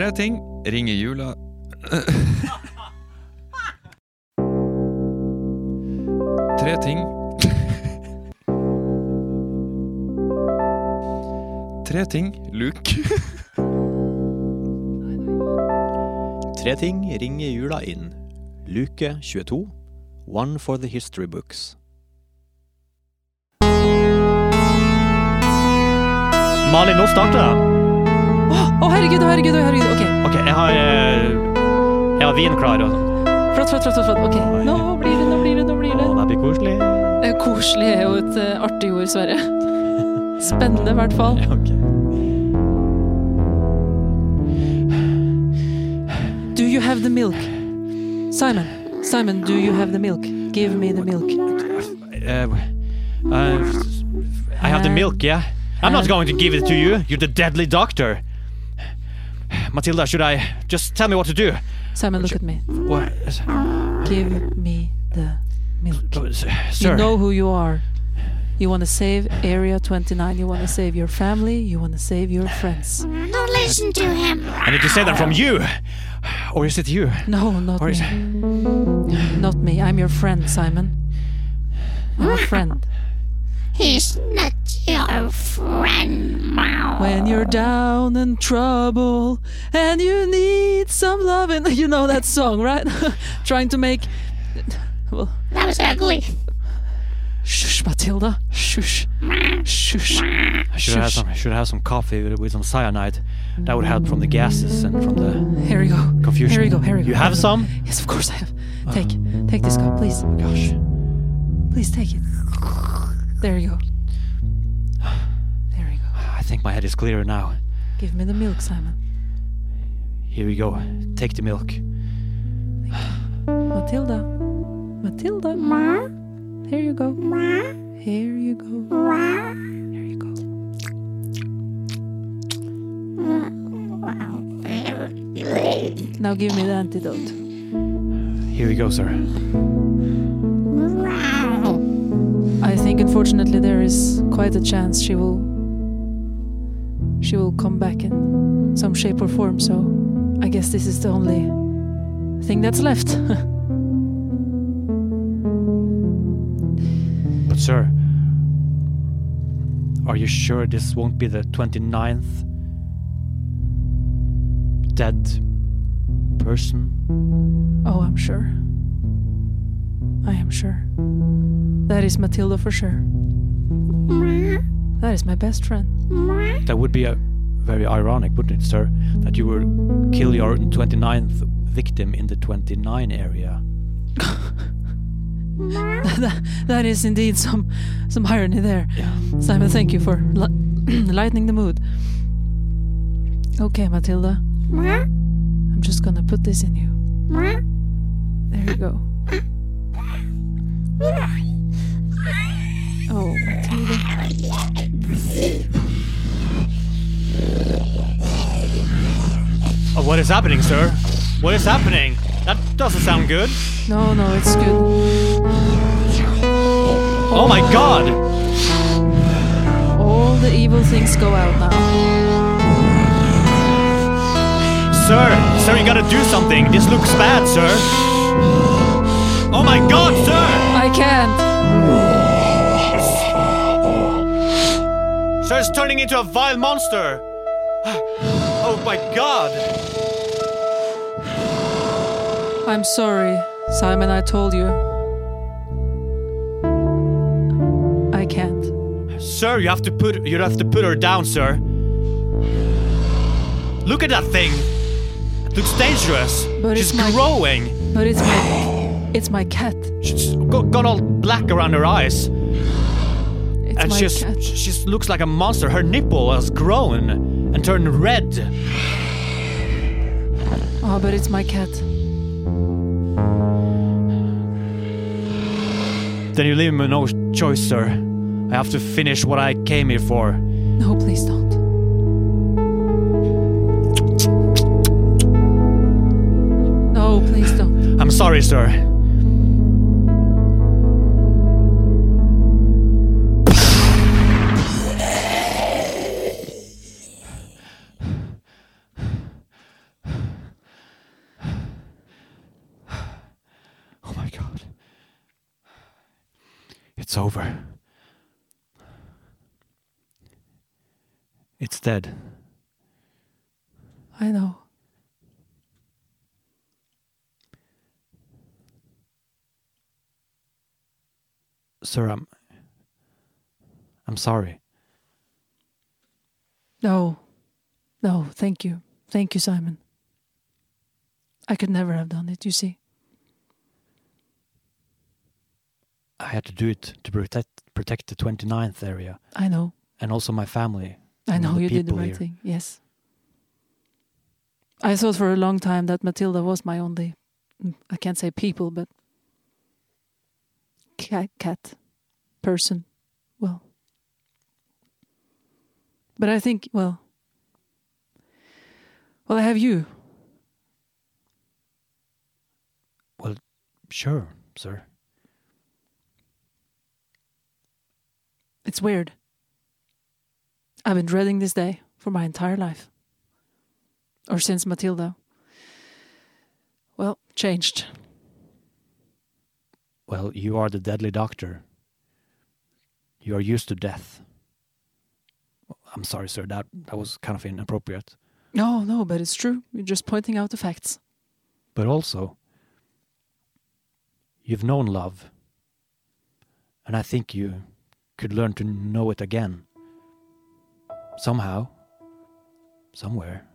Tre ting ringer jula Tre ting Tre ting Luke Tre ting ringer jula inn. Luke 22. One for the history books. Malin, nå starter det. Å, herregud, herregud, herregud. Ok, Ok, jeg har, eh, jeg har vin klar. Og, flott, flott, flott. flott, flott. Ok, nå blir det, nå blir det, nå blir det. Å, det blir koselig. Eh, Koselig er jo et eh, artig ord, Sverre. Spennende, i hvert fall. Ja, ok. Do you have the milk? Simon, Simon, do you have the milk? Give me the milk. Uh, uh, I have the milk, yeah? I'm not going to give it to you. You're the deadly doctor. Matilda, should I just tell me what to do? Simon, look at me. What? Give me the milk. Uh, sir. You know who you are. You want to save Area 29. You want to save your family. You want to save your friends. Don't listen to him. I need to say that from you. Or is it you? No, not Or is me. Not me. I'm your friend, Simon. I'm a friend. He's not your friend, Mao. When you're down in trouble and you need some loving. You know that song, right? Trying to make. Well, That was ugly. shush, Matilda. Shush. Shush. I should have some, I should have some coffee with, with some cyanide. That would help from the gases and from the Here we go. confusion. Here we go. Here we go. You have some? Yes, of course I have. Take, take this cup, please. Oh gosh. Please take it. There you go. Think my head is clearer now. Give me the milk, Simon. Here we go. Take the milk. Matilda. Matilda. Ma? Here you go. Ma? Here you go. Ma? Here you go. Now give me the antidote. Here we go, sir. I think unfortunately there is quite a chance she will she will come back in some shape or form, so I guess this is the only thing that's left. But, sir, are you sure this won't be the 29th dead person? oh, I'm sure. I am sure. That is Matilda for sure. That is my best friend. That would be a very ironic, wouldn't it, sir? That you would kill your 29th victim in the 29 area. that, that is indeed some some irony there. Yeah. Simon, thank you for li- lightening the mood. Okay, Matilda. I'm just gonna put this in you. There you go. Oh, Oh, what is happening, sir? What is happening? That doesn't sound good. No, no, it's good. Oh my god! All the evil things go out now. Sir, sir, you gotta do something. This looks bad, sir. Oh my god, sir! I can't. Sir, it's turning into a vile monster. Oh my god! I'm sorry, Simon. I told you. I can't. Sir, you have to put you have to put her down, sir. Look at that thing. It looks dangerous. But She's it's my- growing. But it's my, it's my cat. She's got, got all black around her eyes. It's and my she's cat. she looks like a monster. Her nipple has grown and turned red. Oh, but it's my cat. Then you leave me no choice, sir. I have to finish what I came here for. No, please don't. No, please don't. I'm sorry, sir. It's over. It's dead. I know. Sir, I'm. I'm sorry. No. No, thank you. Thank you, Simon. I could never have done it, you see. I had to do it to protect protect the 29th area I know. and also my family. I know you did the right here. thing. Yes. I thought for a long time that Matilda was my only, mm, I can't say people, but cat, cat person. Well, but I think, well, well, I have you. Well, sure, sir. It's weird. I've been dreading this day for my entire life. Or since Matilda. Well, changed. Well, you are the deadly doctor. You are used to death. I'm sorry, sir. That that was kind of inappropriate. No, no, but it's true. You're just pointing out the facts. But also, you've known love. And I think you could learn to know it again. Somehow. Somewhere.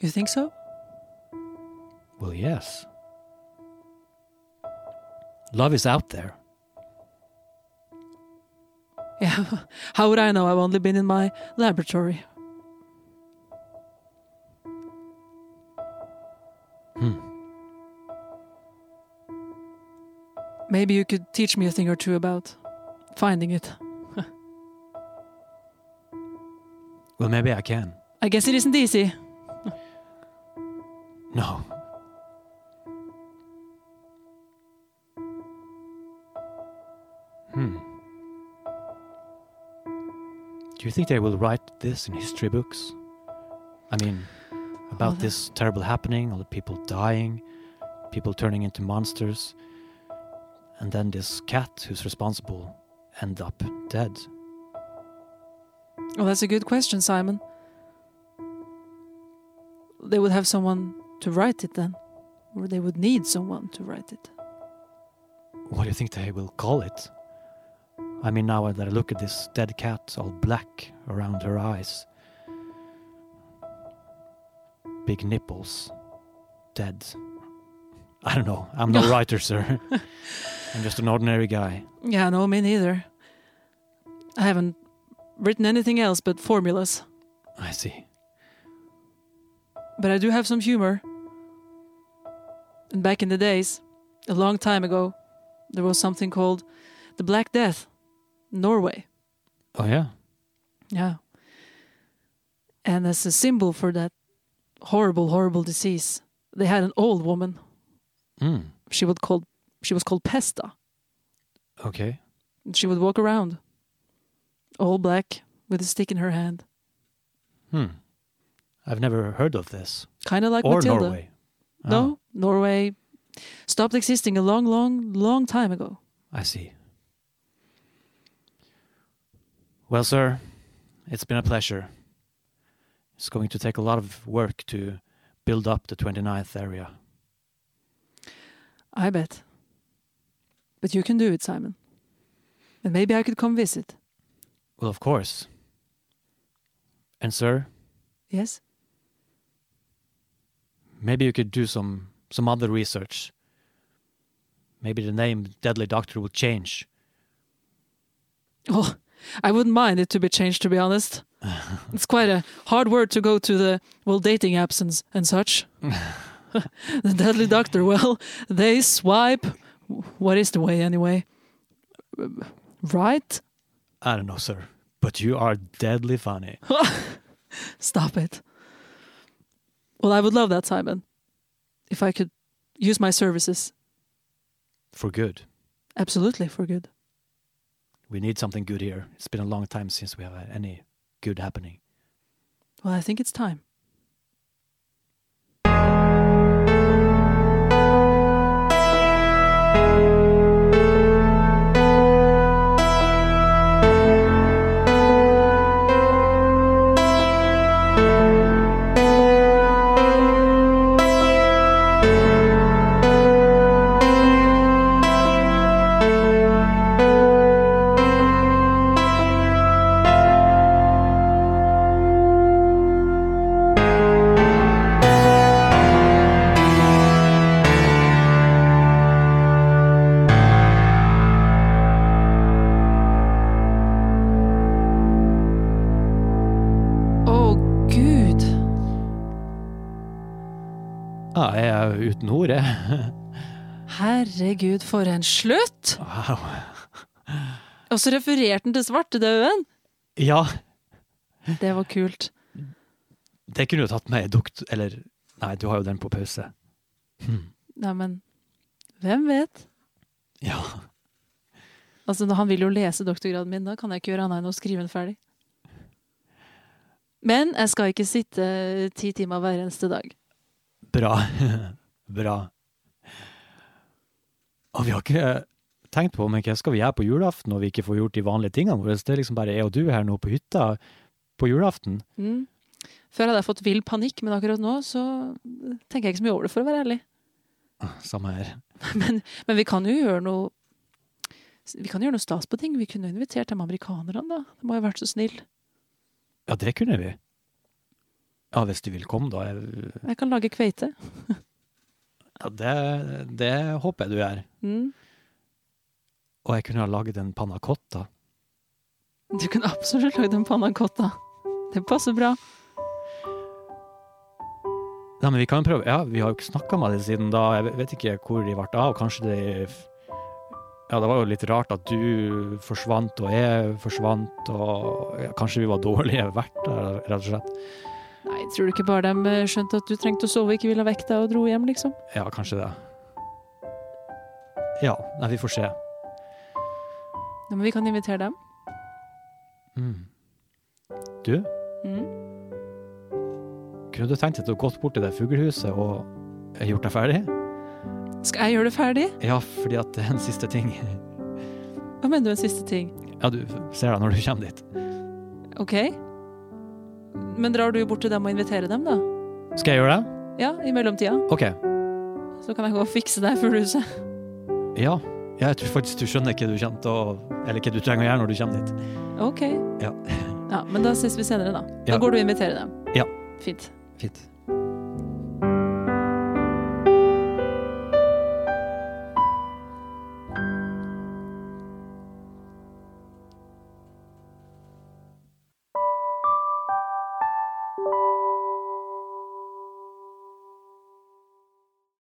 You think so? Well, yes. Love is out there. Yeah. How would I know? I've only been in my laboratory. Hmm. Maybe you could teach me a thing or two about finding it. Well, maybe I can. I guess it isn't easy. No. Hmm. Do you think they will write this in history books? I mean, about that- this terrible happening, all the people dying, people turning into monsters, and then this cat who's responsible end up dead. Well, that's a good question, Simon. They would have someone to write it then, or they would need someone to write it. What do you think they will call it? I mean, now that I look at this dead cat, all black around her eyes, big nipples, dead. I don't know. I'm no writer, sir. I'm just an ordinary guy. Yeah, no, me neither. I haven't written anything else but formulas, I see. but I do have some humor. And back in the days, a long time ago, there was something called the Black Death, Norway. Oh, yeah. Yeah. And as a symbol for that horrible, horrible disease, they had an old woman. Hmm. She would called she was called Pesta. Okay. She would walk around, all black, with a stick in her hand, Hmm. I've never heard of this. kind of like or Matilda. Norway. No, Norway stopped existing a long, long, long time ago. I see. Well, sir, it's been a pleasure. It's going to take a lot of work to build up the 29th area. I bet. But you can do it, Simon. And maybe I could come visit. Well, of course. And, sir, Yes? maybe you could do some, some other research. Maybe the name Deadly Doctor will change. Oh, I wouldn't mind it to be changed, to be honest. it's quite a hard word to go to the, well, dating apps and, and such. the Deadly Doctor, well, they swipe. What is the way, anyway? Right? I don't know, sir, but you are deadly funny. Stop it. Well, I would love that, Simon. If I could use my services. For good. Absolutely, for good. We need something good here. It's been a long time since we have had any good happening. Well, I think it's time. Uten hore. Herregud, for en slutt! Wow. Og så refererte han til svartedauden! Ja, Det var kult. det kunne du tatt med i dukt... Eller Nei, du har jo den på pause. Hm. Neimen, hvem vet? Ja. Altså, Han vil jo lese doktorgraden min, da kan jeg ikke gjøre annet enn å skrive den ferdig. Men jeg skal ikke sitte ti timer hver eneste dag. Bra. Bra. Og vi har ikke tenkt på men hva skal vi gjøre på julaften når vi ikke får gjort de vanlige tingene våre. Det er liksom bare jeg og du her nå på hytta på julaften. Mm. Før hadde jeg fått vill panikk, men akkurat nå så tenker jeg ikke så mye over det, for å være ærlig. Samme her. Men, men vi kan jo gjøre noe Vi kan gjøre noe stas på ting. Vi kunne jo invitert de amerikanerne, da. De må jo ha vært så snille. Ja, det kunne vi. Ja, hvis du vil komme, da. Jeg- Jeg kan lage kveite. Ja, det, det håper jeg du gjør. Mm. Og jeg kunne ha laget en panna cotta. Du kunne absolutt lagd en panna cotta. Det passer bra. Nei, men vi kan prøve. Ja, vi har jo ikke snakka med dem siden da. Jeg vet ikke hvor de ble av. Kanskje de Ja, det var jo litt rart at du forsvant og jeg forsvant, og ja, kanskje vi var dårlige verter, rett og slett. Nei, tror du ikke bare de eh, skjønte at du trengte å sove ikke ville vekke deg og dro hjem, liksom? Ja, kanskje det. Ja, nei, vi får se. Ja, men vi kan invitere dem. Mm. Du, Mm. kunne du tenkt deg å gått bort til det fuglehuset og gjort deg ferdig? Skal jeg gjøre det ferdig? Ja, fordi at det er en siste ting. Hva mener du en siste ting? Ja, du ser det når du kommer dit. Ok. Men drar du bort til dem og inviterer dem, da? Skal jeg gjøre det? Ja, i mellomtida. Ok. Så kan jeg gå og fikse deg før du ser ja. Jeg tror faktisk du skjønner hva du å Eller hva du trenger å gjøre når du kommer dit. Ok. Ja. Ja, Men da ses vi senere, da. Da Ja. går du og inviterer dem. Ja. Fint. Fint.